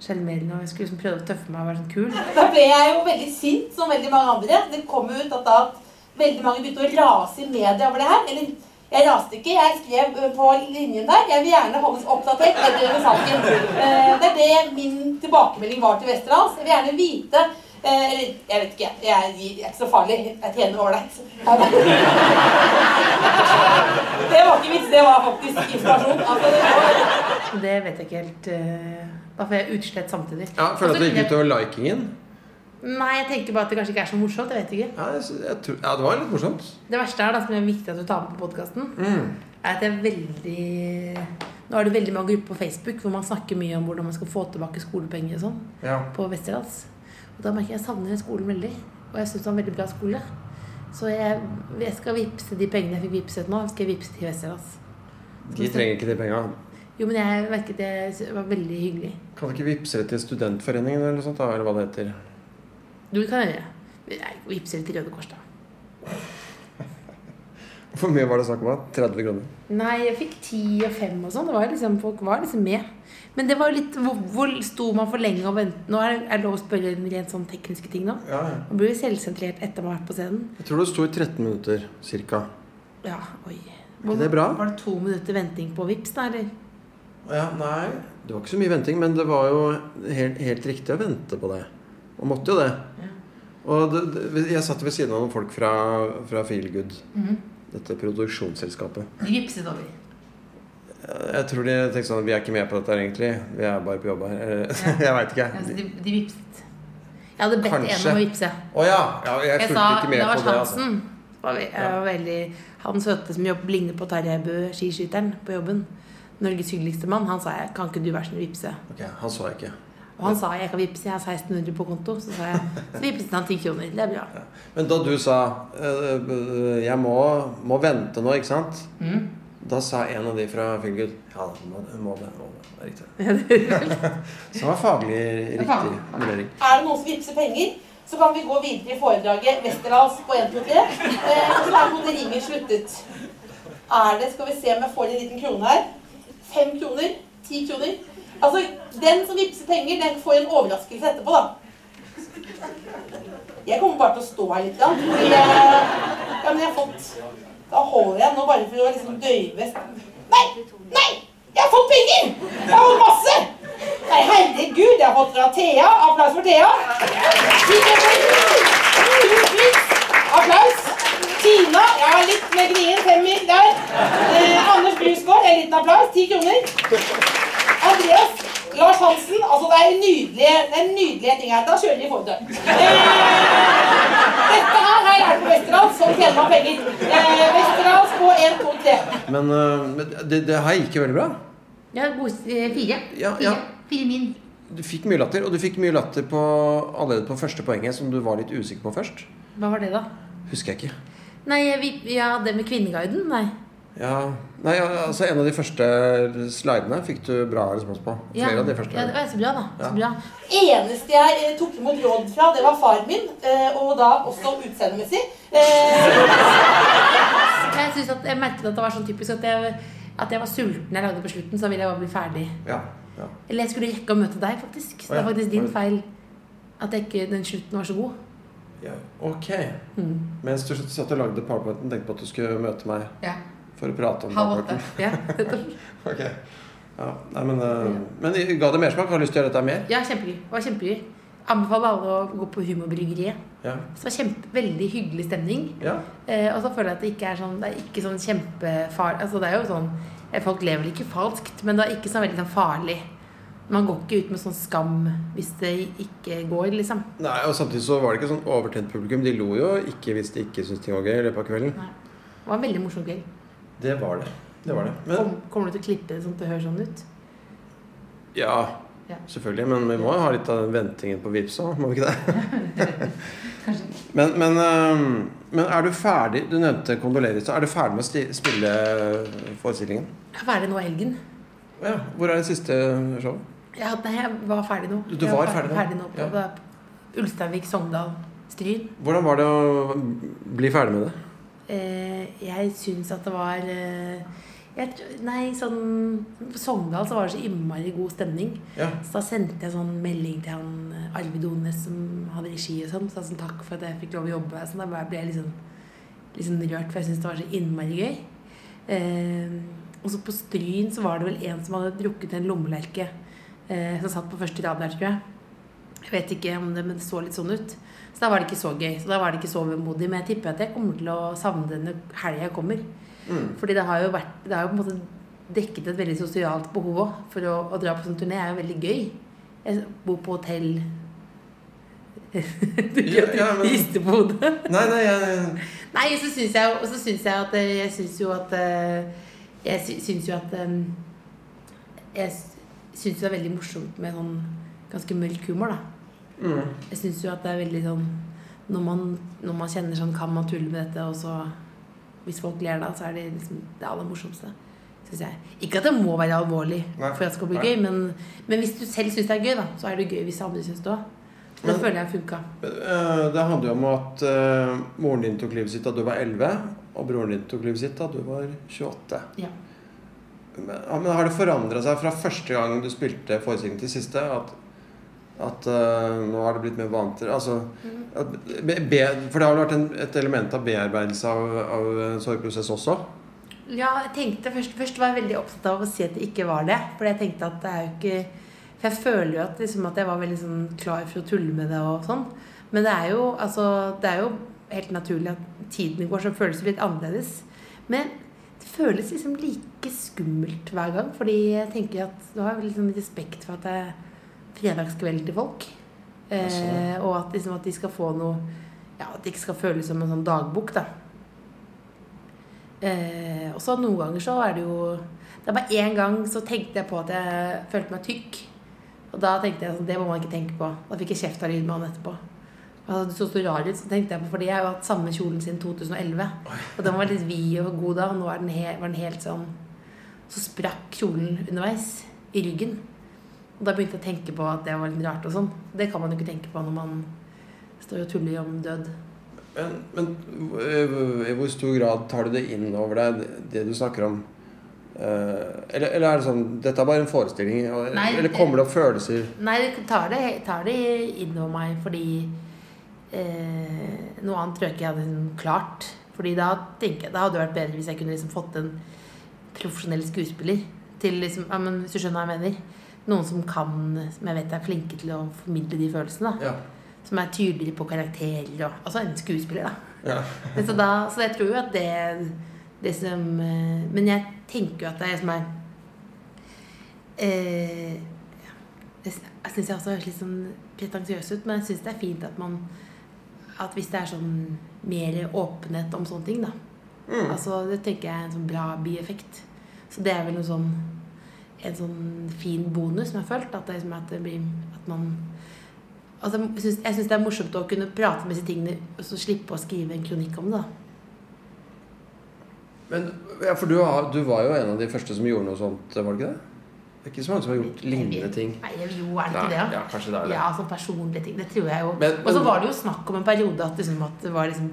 [SPEAKER 2] sjarmerende. Og jeg skulle liksom prøve å tøffe meg og være sånn kul.
[SPEAKER 4] Da ble jeg jo veldig sint, som veldig mange andre. Det kom jo ut at, da at veldig mange begynte å rase i media over det her. Eller jeg raste ikke, jeg skrev på linjen der. Jeg vil gjerne holdes oppdatert etter denne saken. Eh, Det er det min tilbakemelding var til Westerdals. Jeg vil gjerne vite eh, Eller jeg vet ikke, jeg er, jeg er ikke så farlig. Jeg tjener ålreit. Det var ikke vits, det var faktisk informasjon. Altså, det var
[SPEAKER 2] Det vet jeg ikke helt. eh, Da får jeg utslett samtidig.
[SPEAKER 1] Ja, Føler du at det gikk utover likingen?
[SPEAKER 2] Nei, jeg tenker bare at det kanskje ikke er så morsomt. Jeg vet ikke.
[SPEAKER 1] Ja, jeg, jeg tror, ja, det var litt morsomt.
[SPEAKER 2] Det verste er da, som er viktig at du tar med på podkasten,
[SPEAKER 1] Mm.
[SPEAKER 2] er at jeg er veldig Nå er det veldig mange grupper på Facebook hvor man snakker mye om hvordan man skal få tilbake skolepenger og sånn
[SPEAKER 1] Ja.
[SPEAKER 2] på Westerdals. Og da merker jeg at jeg savner skolen veldig. Og jeg syns det var en veldig bra skole. Så jeg, jeg skal vippse de pengene jeg fikk vippset nå, skal jeg vippse til Westerdals.
[SPEAKER 1] De trenger ikke de penga.
[SPEAKER 2] Jo, men jeg merket det var veldig hyggelig.
[SPEAKER 1] Kan du ikke vippse det til Studentforeningen eller noe sånt? da, Eller hva det heter?
[SPEAKER 2] Du kan gjøre. Jeg Vippse det til Røde Kors, da.
[SPEAKER 1] Hvor mye var det snakk om? 30 kroner?
[SPEAKER 2] Nei, jeg fikk 10 og 5 og sånn. Liksom, folk var liksom med. Men det var jo litt Hvor, hvor sto man for lenge og ventet? Nå er det, er lov å spørre en rent sånn tekniske ting nå.
[SPEAKER 1] Ja, ja.
[SPEAKER 2] Man blir jo selvsentrert etter man har vært på scenen.
[SPEAKER 1] Jeg tror det sto i 13 minutter cirka.
[SPEAKER 2] Ja, oi.
[SPEAKER 1] Er det bra?
[SPEAKER 2] Var det to minutter venting på Vips da, eller?
[SPEAKER 1] Ja, nei Det var ikke så mye venting, men det var jo helt, helt riktig å vente på det. Og måtte jo det. Ja. Og det, det, jeg satt ved siden av noen folk fra, fra Feelgood. Dette produksjonsselskapet.
[SPEAKER 2] De vipset over.
[SPEAKER 1] Jeg tror de tenkte sånn Vi er ikke med på dette her, egentlig. Vi er bare på jobb her. Ja. Jeg veit ikke.
[SPEAKER 2] Ja, de, de vipset. Jeg hadde bedt
[SPEAKER 1] Kanskje.
[SPEAKER 2] en om å vipse.
[SPEAKER 1] Å ja. ja! Jeg
[SPEAKER 2] Jeg
[SPEAKER 1] fulgte ikke med på det. Altså.
[SPEAKER 2] Var, var veldig, han søte som jobb, ligner på Tarjei Bø, skiskytteren, på jobben. Norges hyggeligste mann. Han sa jeg, kan ikke du være snill vipse
[SPEAKER 1] Ok, Han så jeg ikke.
[SPEAKER 2] Og han sa jeg kan vippse, jeg har 1600 på konto. Så sa jeg, så vippset han 10 kroner. Det er bra.
[SPEAKER 1] Men da du sa eh, Jeg må, må vente nå, ikke sant?
[SPEAKER 2] Mm.
[SPEAKER 1] Da sa en av de fra Feelgood Ja, må, må det. Må det. Det er riktig. Så det var faglig riktig vurdering.
[SPEAKER 4] Er det noen som vippser penger, så kan vi gå videre i foredraget Westerdals på 1, 2, 3. Eh, så er ringen sluttet. Er det, skal vi se om jeg får en liten krone her. Fem kroner? Ti kroner? Altså, den som vippser penger, den får en overraskelse etterpå, da. Jeg kommer bare til å stå her litt. Da. Fordi ja, men jeg har fått Da holder jeg nå bare for å liksom døyve Nei! Nei! Jeg har fått penger! Jeg har fått masse! Nei, herregud, jeg har fått fra Thea. Applaus for Thea. Applaus. Tina, Ja, litt med gnien. Femmer der. Eh, Anders Brusgaard, en liten applaus. Ti kroner. Andreas Lars Hansen. Altså, det er nydelige, det er nydelige ting her. Da kjører vi foredrag. Eh, dette her har jeg lært på Westerdals. Sånn tjener meg penger. Eh, Westerdals på 1, 2, 3.
[SPEAKER 1] Men eh, det, det her gikk jo veldig bra.
[SPEAKER 2] Ja, god, eh, fire.
[SPEAKER 1] Ja,
[SPEAKER 2] Fire.
[SPEAKER 1] ja.
[SPEAKER 2] Fire min.
[SPEAKER 1] Du fikk mye latter, og du fikk mye latter på, allerede på første poenget, som du var litt usikker på først.
[SPEAKER 2] Hva var det, da?
[SPEAKER 1] Husker jeg ikke.
[SPEAKER 2] Nei, vi, ja, det med Kvinneguiden? Nei.
[SPEAKER 1] Ja, nei, ja, altså En av de første slidene fikk du bra respons på.
[SPEAKER 2] Ja,
[SPEAKER 1] Flere av de første.
[SPEAKER 2] ja, det var så bra, da. Så
[SPEAKER 1] Ja.
[SPEAKER 2] bra.
[SPEAKER 4] eneste jeg eh, tok imot råd fra, det var faren min. eh, Og da også utseendemessig. Eh,
[SPEAKER 2] Jeg, synes at, jeg merket at det var sånn typisk at jeg, at jeg var sulten jeg lagde på slutten, så ville jeg bare bli ferdig.
[SPEAKER 1] Ja, ja.
[SPEAKER 2] Eller jeg skulle rekke å møte deg, faktisk. Så det er faktisk din feil at jeg ikke, den slutten var så god.
[SPEAKER 1] ja. Ok.
[SPEAKER 2] Mm.
[SPEAKER 1] Mens du satt og lagde powerpointen, tenkte på at du skulle møte meg
[SPEAKER 2] Ja.
[SPEAKER 1] For å prate om
[SPEAKER 2] Halv åtte. Ja,
[SPEAKER 1] Ok. Ja, nei, men, uh, men ga det mersmak? Har du lyst til å gjøre dette mer?
[SPEAKER 2] ja kjempegøy. Det var kjempegøy. Anbefaler alle å gå på Humorbryggeriet.
[SPEAKER 1] Ja.
[SPEAKER 2] Så det var kjempe, veldig hyggelig stemning.
[SPEAKER 1] ja.
[SPEAKER 2] Eh, og så føler jeg at det ikke er sånn Det er ikke sånn kjempefar... Altså det er jo sånn eh, Folk lever vel ikke falskt, men det er ikke så veldig sånn farlig. Man går ikke ut med sånn skam hvis det ikke går, liksom.
[SPEAKER 1] Nei, og Samtidig så var det ikke sånn overtent publikum. De lo jo ikke hvis de ikke syntes ting var gøy i løpet av kvelden.
[SPEAKER 2] Det var en veldig morsom kveld.
[SPEAKER 1] Det var det. Det var det. Men,
[SPEAKER 2] Kom, kommer du til å klippe det sånn at det høres sånn ut?
[SPEAKER 1] ja,
[SPEAKER 2] Ja.
[SPEAKER 1] selvfølgelig. Men vi må jo ha litt av den ventingen på Vipps òg, må vi ikke det? men, men, eh, men er du ferdig Du nevnte kondolerer. Er du ferdig med å spille forestillingen?
[SPEAKER 2] Jeg er ferdig nå i helgen.
[SPEAKER 1] Ja. Hvor er det siste showet?
[SPEAKER 2] Jeg, nei, jeg var ferdig nå.
[SPEAKER 1] Du- var
[SPEAKER 2] fer-
[SPEAKER 1] ferdig nå?
[SPEAKER 2] ferdig nå på
[SPEAKER 1] Ja.
[SPEAKER 2] Ulsteinvik, Sogndal, Stryn.
[SPEAKER 1] Hvordan var det å bli ferdig med det?
[SPEAKER 2] Eh, jeg syns at det var eh, jeg, Nei, sånn På Sogndal så var det så innmari god stemning.
[SPEAKER 1] Ja.
[SPEAKER 2] Så da sendte jeg sånn melding til han eh, Arvid Ones som hadde regi og sånn. Så sånn takk for at jeg fikk lov å jobbe. Så da ble jeg liksom, liksom rørt, for jeg syns det var så innmari gøy. Eh, og så på Stryn så var det vel en som hadde drukket en lommelerke. Eh, som satt på første rad der, tror jeg. Jeg vet ikke om det, men det så litt sånn ut. Så da var det ikke så gøy. Så da var det ikke så vemodig. Men jeg tipper at jeg kommer til å savne det når helga kommer.
[SPEAKER 1] Mm.
[SPEAKER 2] Fordi det har jo vært Det har jo på en måte dekket et veldig sosialt behov òg. For å, å dra på sånn turné er jo veldig gøy. Jeg bor på hotell Du
[SPEAKER 1] Ja, ja, men-
[SPEAKER 2] rister på hodet.
[SPEAKER 1] Nei, nei, jeg
[SPEAKER 2] Nei, så syns jeg, så syns jeg at eh, Jeg syns jo at eh, Jeg sy- syns jo at eh, Jeg syns jo det er veldig morsomt med sånn ganske mørk humor, da.
[SPEAKER 1] mm.
[SPEAKER 2] Jeg syns jo at det er veldig sånn når man, når man kjenner sånn Kan man tulle med dette, og så Hvis folk ler da, så er det liksom det aller morsomste. Synes jeg. Ikke at det må være alvorlig
[SPEAKER 1] Nei.
[SPEAKER 2] for at det skal bli
[SPEAKER 1] Nei.
[SPEAKER 2] gøy, men, men hvis du selv syns det er gøy, da, så er det gøy hvis andre syns det òg.
[SPEAKER 1] Da
[SPEAKER 2] føler jeg funka.
[SPEAKER 1] Eh, Det handler jo om at uh, moren din tok livet sitt da du var 11, og broren din tok livet sitt da du var 28.
[SPEAKER 2] Ja.
[SPEAKER 1] Men, men har det forandra seg fra første gang du spilte forestillingen til siste? At, at uh, nå har det blitt mer vant til altså, at, be, For det har vært en, et element av bearbeidelse av, av sorgprosess også?
[SPEAKER 2] Ja, jeg tenkte først, først var jeg veldig opptatt av å si at det ikke var det. For jeg tenkte at det er jo ikke For jeg føler jo at, liksom, at jeg var veldig sånn klar for å tulle med det og sånn. Men det er jo, altså, det er jo helt naturlig at tiden går, så føles det litt annerledes. Men det føles liksom like skummelt hver gang. Fordi jeg tenker at du har sånn respekt for at det er til folk. Eh, og at, liksom, at de skal få noe Ja, at det ikke skal føles som en sånn dagbok, da. Eh, og så noen ganger så er det jo Det er bare én gang så tenkte jeg på at jeg følte meg tykk. Og da tenkte jeg sånn, det må man ikke tenke på. Da fikk jeg kjeft av lydmannen etterpå. Altså, så så rar ut, så tenkte jeg på, fordi jeg har jo hatt samme kjolen siden 2011. Og den var litt vid og god da, og nå den, he var den helt sånn Så sprakk kjolen underveis i ryggen. Og da begynte jeg å tenke på at det var litt rart og sånn. Det kan man jo ikke tenke på når man står og tuller om død.
[SPEAKER 1] Men, men øh, i hvor stor grad tar du det inn over deg, det, du snakker om? Eh, eller, eller er det sånn Dette er bare en forestilling?
[SPEAKER 2] Nei,
[SPEAKER 1] eller kommer det opp følelser?
[SPEAKER 2] Nei, jeg tar det, tar det innover meg fordi eh, Noe annet tror jeg ikke jeg hadde klart. Fordi da tenker jeg, da hadde det vært bedre hvis jeg kunne liksom fått en profesjonell skuespiller til liksom, ja, men Hvis du skjønner hva jeg mener? Noen som kan, som jeg vet er flinke til å formidle de følelsene. da
[SPEAKER 1] Ja.
[SPEAKER 2] Som er tydeligere på karakterer og Altså en skuespiller, da.
[SPEAKER 1] ja.
[SPEAKER 2] Så, da, så jeg tror jo at det, det som eh, Men jeg tenker jo at det er som er eh, Jeg syns jeg også høres litt sånn pretensiøs ut, men jeg syns det er fint at man At hvis det er sånn mer åpenhet om sånne ting, da.
[SPEAKER 1] Mm.
[SPEAKER 2] Altså, det tenker jeg er en sånn bra bieffekt. Så det er vel noe sånn en sånn fin bonus som jeg har følt. At det, liksom, at det blir At man altså, jeg syns- det er morsomt å kunne prate med disse tingene og så slippe å skrive en kronikk om det. da
[SPEAKER 1] Men, ja, for du, har, du var jo en av de første som gjorde noe sånt, var det ikke det? Det er ikke så mange som har gjort lignende ting.
[SPEAKER 2] Nei, jo, er det ikke det? Da?
[SPEAKER 1] ja, kanskje det er det.
[SPEAKER 2] Ja, sånn personlige ting. Det tror jeg jo. Og så var det jo snakk om en periode at, liksom, at det var liksom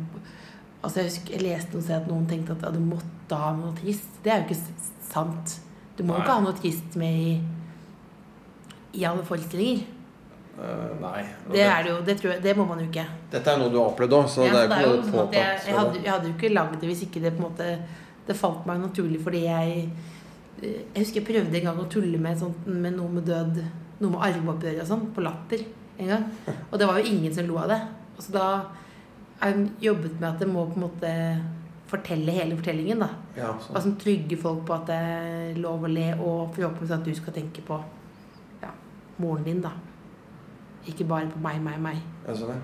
[SPEAKER 2] Altså, jeg, husker, jeg leste noe sted at noen tenkte at ja, du måtte ha noe notis. Det er jo ikke sant. Du må jo
[SPEAKER 1] Nei.
[SPEAKER 2] ikke ha noe trist med i, i alle forestillinger.
[SPEAKER 1] Uh, nei.
[SPEAKER 2] Det er det jo. Det, tror jeg, det må man jo ikke.
[SPEAKER 1] Dette er noe du har opplevd òg, så
[SPEAKER 2] Ja,
[SPEAKER 1] det er jo ikke noe
[SPEAKER 2] sånn jeg, jeg, hadde, jeg hadde jo ikke lagd det hvis ikke det på en måte Det falt meg naturlig fordi jeg Jeg husker jeg prøvde en gang å tulle med, sånt, med noe med død Noe med arveoppgjør og sånn, på Latter en gang. Og det var jo ingen som lo av det. Så da har jeg jobbet med at det må på en måte fortelle hele fortellingen. da
[SPEAKER 1] Ja, sånn.
[SPEAKER 2] Altså trygge folk på at det er lov å le, og forhåpentligvis at du skal tenke på ja, moren din, da. Ikke bare på meg, meg, meg.
[SPEAKER 1] Ja, sånn,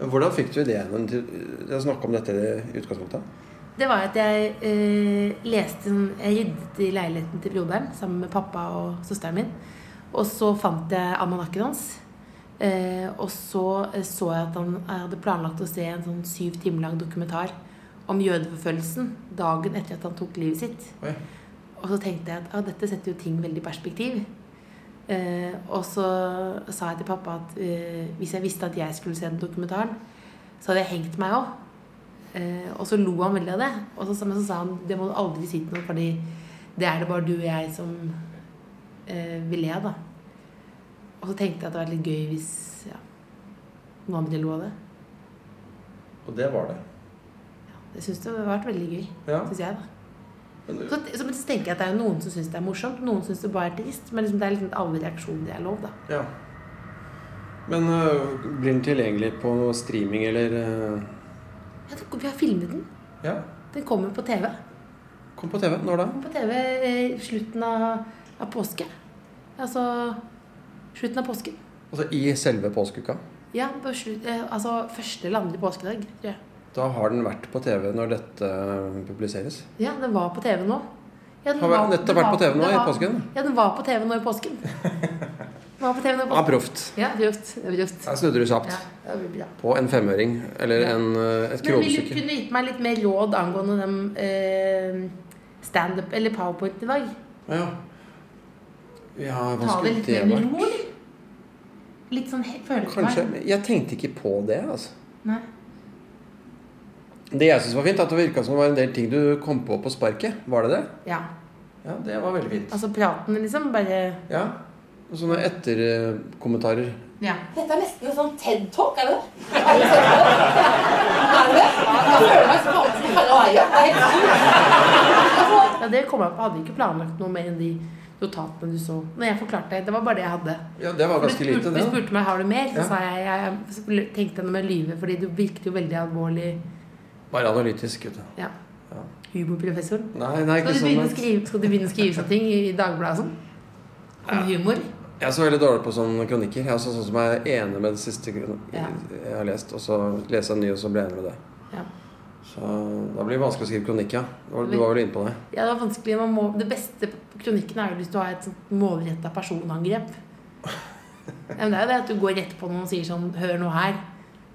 [SPEAKER 1] hvordan fikk du ideen til å snakke om dette i utgangspunktet?
[SPEAKER 2] Det var at jeg eh, leste sånn, Jeg ryddet i leiligheten til broderen sammen med pappa og søsteren min. Og så fant jeg almanakken hans. Eh, og så eh, så jeg at han hadde planlagt å se en sånn syv timer lang dokumentar om jødeforfølgelsen dagen etter at han tok livet sitt.
[SPEAKER 1] Oi.
[SPEAKER 2] Og så tenkte jeg at ah, dette setter jo ting veldig i perspektiv. Eh, og så sa jeg til pappa at eh, hvis jeg visste at jeg skulle se den dokumentaren, så hadde jeg hengt meg òg. Eh, og så lo han veldig av det. Og så, så sa han det må du aldri si til noen, fordi det er det bare du og jeg som eh, vil le av. da. Og så tenkte jeg at det var litt gøy hvis ja, noen andre lo av det.
[SPEAKER 1] Og det var det.
[SPEAKER 2] Jeg syns det har vært veldig gøy.
[SPEAKER 1] Ja.
[SPEAKER 2] Synes jeg da. Så, så, men så tenker jeg at det er noen som syns det er morsomt, noen syns det bare er trist. Men liksom, det er liksom alle reaksjoner er lov, da.
[SPEAKER 1] ja. Men øh, blir den tilgjengelig på noe streaming eller øh,
[SPEAKER 2] Ja, vi har filmet den.
[SPEAKER 1] Ja.
[SPEAKER 2] Den kommer på TV.
[SPEAKER 1] Kom på TV. Når da?
[SPEAKER 2] Kommer på TV i slutten av, av påske. Altså slutten av påsken.
[SPEAKER 1] Altså i selve påskeuka?
[SPEAKER 2] Ja, på slutt, eh, altså første eller andre påskedag, tror jeg.
[SPEAKER 1] Da har den vært på TV når dette øh, publiseres?
[SPEAKER 2] Ja, den var på TV nå. Ja, den
[SPEAKER 1] Har
[SPEAKER 2] var-
[SPEAKER 1] nettopp
[SPEAKER 2] den
[SPEAKER 1] vært på TV nå
[SPEAKER 2] den
[SPEAKER 1] i påsken?
[SPEAKER 2] Ja, den var på TV nå i påsken. Den var på TV nå i påsken.
[SPEAKER 1] proft.
[SPEAKER 2] Ja, proft. Ja, var proft.
[SPEAKER 1] Der snudde du kjapt.
[SPEAKER 2] Ja, det var bra.
[SPEAKER 1] På en femøring. Eller
[SPEAKER 2] Ja.
[SPEAKER 1] en, et kronestykke.
[SPEAKER 2] Men vil du kunne gitt meg litt mer råd angående dem eh, standup eller powerpoint i dag?
[SPEAKER 1] Ja. ja, hva
[SPEAKER 2] Ta det litt mer med ro. Litt sånn følelsesmessig.
[SPEAKER 1] Kanskje. Jeg tenkte ikke på det, altså.
[SPEAKER 2] Nei.
[SPEAKER 1] Det jeg syns var fint, at det virka som det var en del ting du kom på på sparket. Var det det?
[SPEAKER 2] Ja.
[SPEAKER 1] Ja, det var veldig fint.
[SPEAKER 2] Altså praten, liksom. Bare
[SPEAKER 1] Ja. Og sånne etterkommentarer.
[SPEAKER 2] Ja.
[SPEAKER 4] Dette er nesten en sånn TED-talk, er det det? Er det det? Jeg føler meg som alle som Harald Eia. Det er helt. Altså,
[SPEAKER 2] ja, det kom jeg på. Hadde ikke planlagt noe mer enn de notatene du så. Når jeg forklarte det. Det var bare det jeg hadde.
[SPEAKER 1] Ja, det var ganske lite, det.
[SPEAKER 2] du spurte meg har du mer, så
[SPEAKER 1] Ja.
[SPEAKER 2] sa jeg jeg, tenkte noe med å lyve, fordi du virket jo veldig alvorlig.
[SPEAKER 1] Bare analytisk, vet du.
[SPEAKER 2] Ja.
[SPEAKER 1] Ja.
[SPEAKER 2] Humorprofessor.
[SPEAKER 1] Nei, nei,
[SPEAKER 2] Skal du,
[SPEAKER 1] sånn.
[SPEAKER 2] skrive, skal du begynne å skrive sånne ting i Dagbladet sånn? Om humor?
[SPEAKER 1] Jeg er så veldig dårlig på sånne kronikker. Jeg er sånn som jeg er enig med det siste
[SPEAKER 2] Ja.
[SPEAKER 1] jeg har lest, og så leser jeg en ny, og så blir jeg enig med det.
[SPEAKER 2] Ja.
[SPEAKER 1] Så da blir det vanskelig å skrive kronikk, ja. Du var- vel inne på det?
[SPEAKER 2] Ja, det er vanskelig. Man må, det beste på kronikken er jo hvis du har et målretta personangrep. Men det er jo det at du går rett på noen og sier sånn Hør nå her.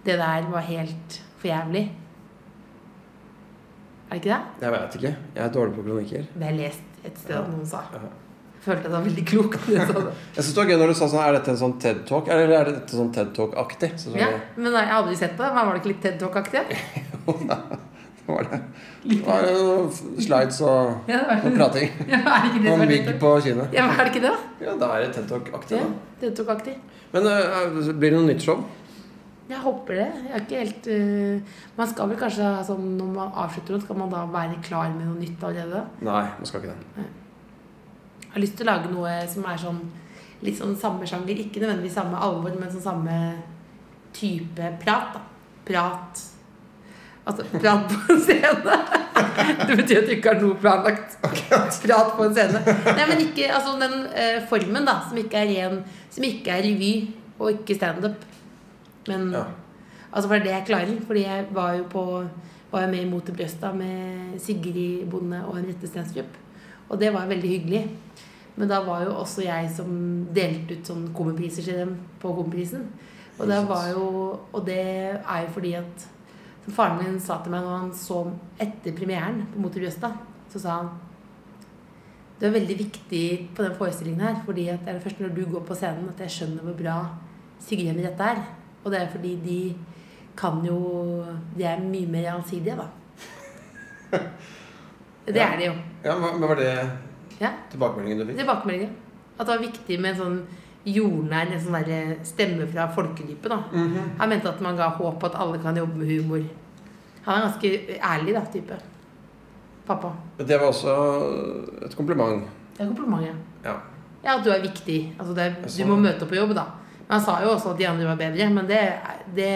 [SPEAKER 2] Det der var helt for jævlig. Er det ikke det?
[SPEAKER 1] Jeg vet ikke. Jeg er dårlig på kronikker.
[SPEAKER 2] Det har jeg lest et sted at noen sa. Jeg følte det var veldig klokt. det.
[SPEAKER 1] Jeg synes det var gøy når du sa sånn Er dette en sånn TED Talk? Eller er dette sånn TED Talk-aktig? Så,
[SPEAKER 2] Ja, men jeg har aldri sett det. Men var det ikke litt TED Talk-aktig?
[SPEAKER 1] Jo, det var det det var noen slides og
[SPEAKER 2] Ja, det var
[SPEAKER 1] noe prating.
[SPEAKER 2] Ja, er det ikke det
[SPEAKER 1] Og mygg på kinnet.
[SPEAKER 2] Ja, men er det ikke det?
[SPEAKER 1] Ja, da er det TED Talk-aktig,
[SPEAKER 2] Ja. TED Talk-aktig.
[SPEAKER 1] Men uh, blir det noe nytt show?
[SPEAKER 2] Jeg håper det. Jeg er ikke helt uh, Man skal vel kanskje sånn når man avslutter noe, skal man da være klar med noe nytt allerede?
[SPEAKER 1] Nei, man skal ikke det.
[SPEAKER 2] Jeg har lyst til å lage noe som er sånn litt sånn samme sjanger. Ikke nødvendigvis samme alvor, men sånn samme type prat. da. Prat Altså prat på en scene. Det betyr at du ikke har noe planlagt. Prat på en scene. Nei, men ikke altså den uh, formen, da, som ikke er ren Som ikke er revy og ikke standup. Men
[SPEAKER 1] Ja.
[SPEAKER 2] Altså for det er det jeg klarer. Fordi jeg var jo på var jo med i Mot i brøsta med Sigrid Bonde og Henriette Stenstrup. Og det var veldig hyggelig. Men da var jo også jeg som delte ut sånn komipriser til dem på Komiprisen. Og det var jo Og det er jo fordi at faren min sa til meg når han så etter premieren på Mot i brøsta, så sa han Du er veldig viktig på den forestillingen her, fordi det er det først når du går på scenen at jeg skjønner hvor bra Sigrid Henriette er. Og det er fordi de kan jo De er mye mer allsidige, da. Det
[SPEAKER 1] Ja.
[SPEAKER 2] er de jo.
[SPEAKER 1] Ja, Men var det
[SPEAKER 2] Ja.
[SPEAKER 1] tilbakemeldingen du fikk?
[SPEAKER 2] Tilbakemeldingen. At det var viktig med en sånn jordnær en sånn stemme fra folkedypet. da.
[SPEAKER 1] -hmm.
[SPEAKER 2] Han mente at man ga håp på at alle kan jobbe med humor. Han er ganske ærlig, da, type. Pappa.
[SPEAKER 1] Det var også et kompliment.
[SPEAKER 2] Det er et kompliment,
[SPEAKER 1] Ja.
[SPEAKER 2] Ja, at du er viktig. Altså det er, du må møte opp på jobb, da. Han sa jo også at de andre var bedre. Men det, det,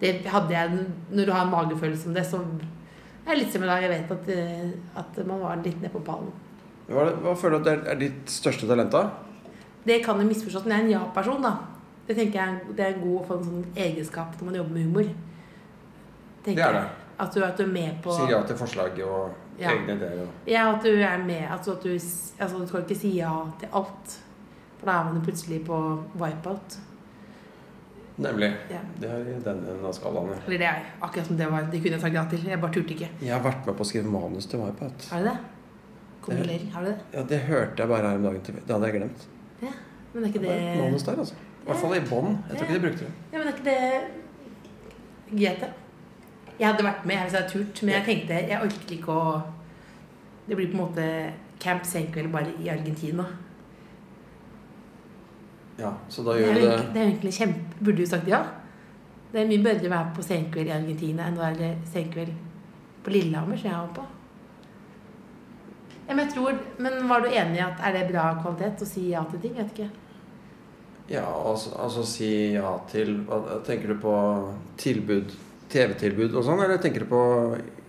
[SPEAKER 2] det hadde jeg Når du har en magefølelse om det, så er det litt som i dag. Jeg vet at, eh, at man var litt nede på pallen.
[SPEAKER 1] Hva, hva føler du at er, ditt største talent, da?
[SPEAKER 2] Det kan jo misforstås, men jeg er en ja-person, da. Det tenker jeg det er god å få en sånn egenskap når man jobber med humor. Tenker
[SPEAKER 1] Det er det.
[SPEAKER 2] At du, at du er med på
[SPEAKER 1] Sier ja til forslag og
[SPEAKER 2] Ja.
[SPEAKER 1] egne ideer. Og...
[SPEAKER 2] Ja, at du er med. Altså at du, altså, du skal ikke si ja til alt. For da er man jo plutselig på wipeout.
[SPEAKER 1] Nemlig.
[SPEAKER 2] Ja.
[SPEAKER 1] Det er i den enden av skalaen. ja.
[SPEAKER 2] Eller det er akkurat som det var. Det kunne jeg sagt ja til. Jeg bare turte ikke.
[SPEAKER 1] Jeg har vært med på å skrive manus til Wipeout.
[SPEAKER 2] Har du det? Kondolerer. Har du det?
[SPEAKER 1] Ja, Det hørte jeg bare her om dagen. til Det hadde jeg glemt.
[SPEAKER 2] Ja. Men er ikke
[SPEAKER 1] Det
[SPEAKER 2] det
[SPEAKER 1] manus der, altså. I hvert fall i bånn. Jeg tror ikke de brukte det.
[SPEAKER 2] Ja, men er ikke det greit, da? Jeg hadde vært med hvis jeg hadde turt, men jeg tenkte jeg orket ikke å Det blir på en måte Camp Senkveld bare i Argentina.
[SPEAKER 1] Ja, Så da
[SPEAKER 2] Det
[SPEAKER 1] gjør
[SPEAKER 2] er,
[SPEAKER 1] det
[SPEAKER 2] det er egentlig kjempe Burde du sagt ja? Det er mye bedre å være på Senkveld i Argentina enn å være Senkveld på Lillehammer, som jeg var på. Ja, men jeg tror Men var du enig i at er det bra kvalitet å si ja til ting? Vet ikke.
[SPEAKER 1] Ja, altså, altså si ja til Tenker du på tilbud, TV-tilbud og sånn, eller tenker du på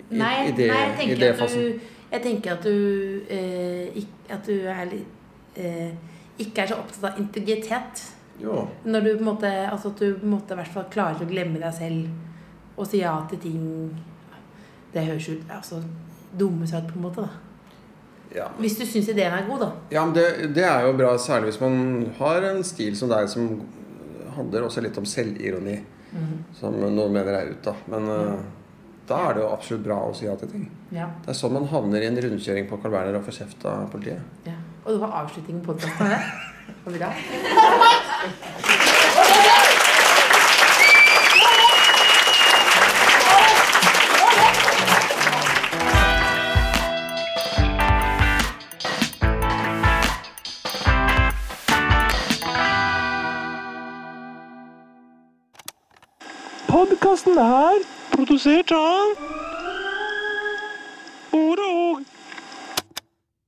[SPEAKER 1] i,
[SPEAKER 2] Nei,
[SPEAKER 1] idé,
[SPEAKER 2] nei jeg, tenker du, jeg tenker at du eh, At du er litt eh, ikke er så opptatt av integritet.
[SPEAKER 1] Jo.
[SPEAKER 2] Når du på en måte Altså at du på en måte i hvert fall klarer å glemme deg selv og si ja til ting Det høres ut altså, seg ut, på en måte. da
[SPEAKER 1] Ja.
[SPEAKER 2] Hvis du syns ideen er god, da.
[SPEAKER 1] Ja, men det, det er jo bra, særlig hvis man har en stil som deg, som handler også litt om selvironi. Som noen mener er ut, da. Men eh, da er det jo absolutt bra å si ja til ting.
[SPEAKER 2] Ja.
[SPEAKER 1] Det er sånn man havner i en rundkjøring på Carl Berner og får kjeft av politiet.
[SPEAKER 2] ja. Og det var avslutningen på podkasten. Var bra.
[SPEAKER 6] Podkasten er produsert av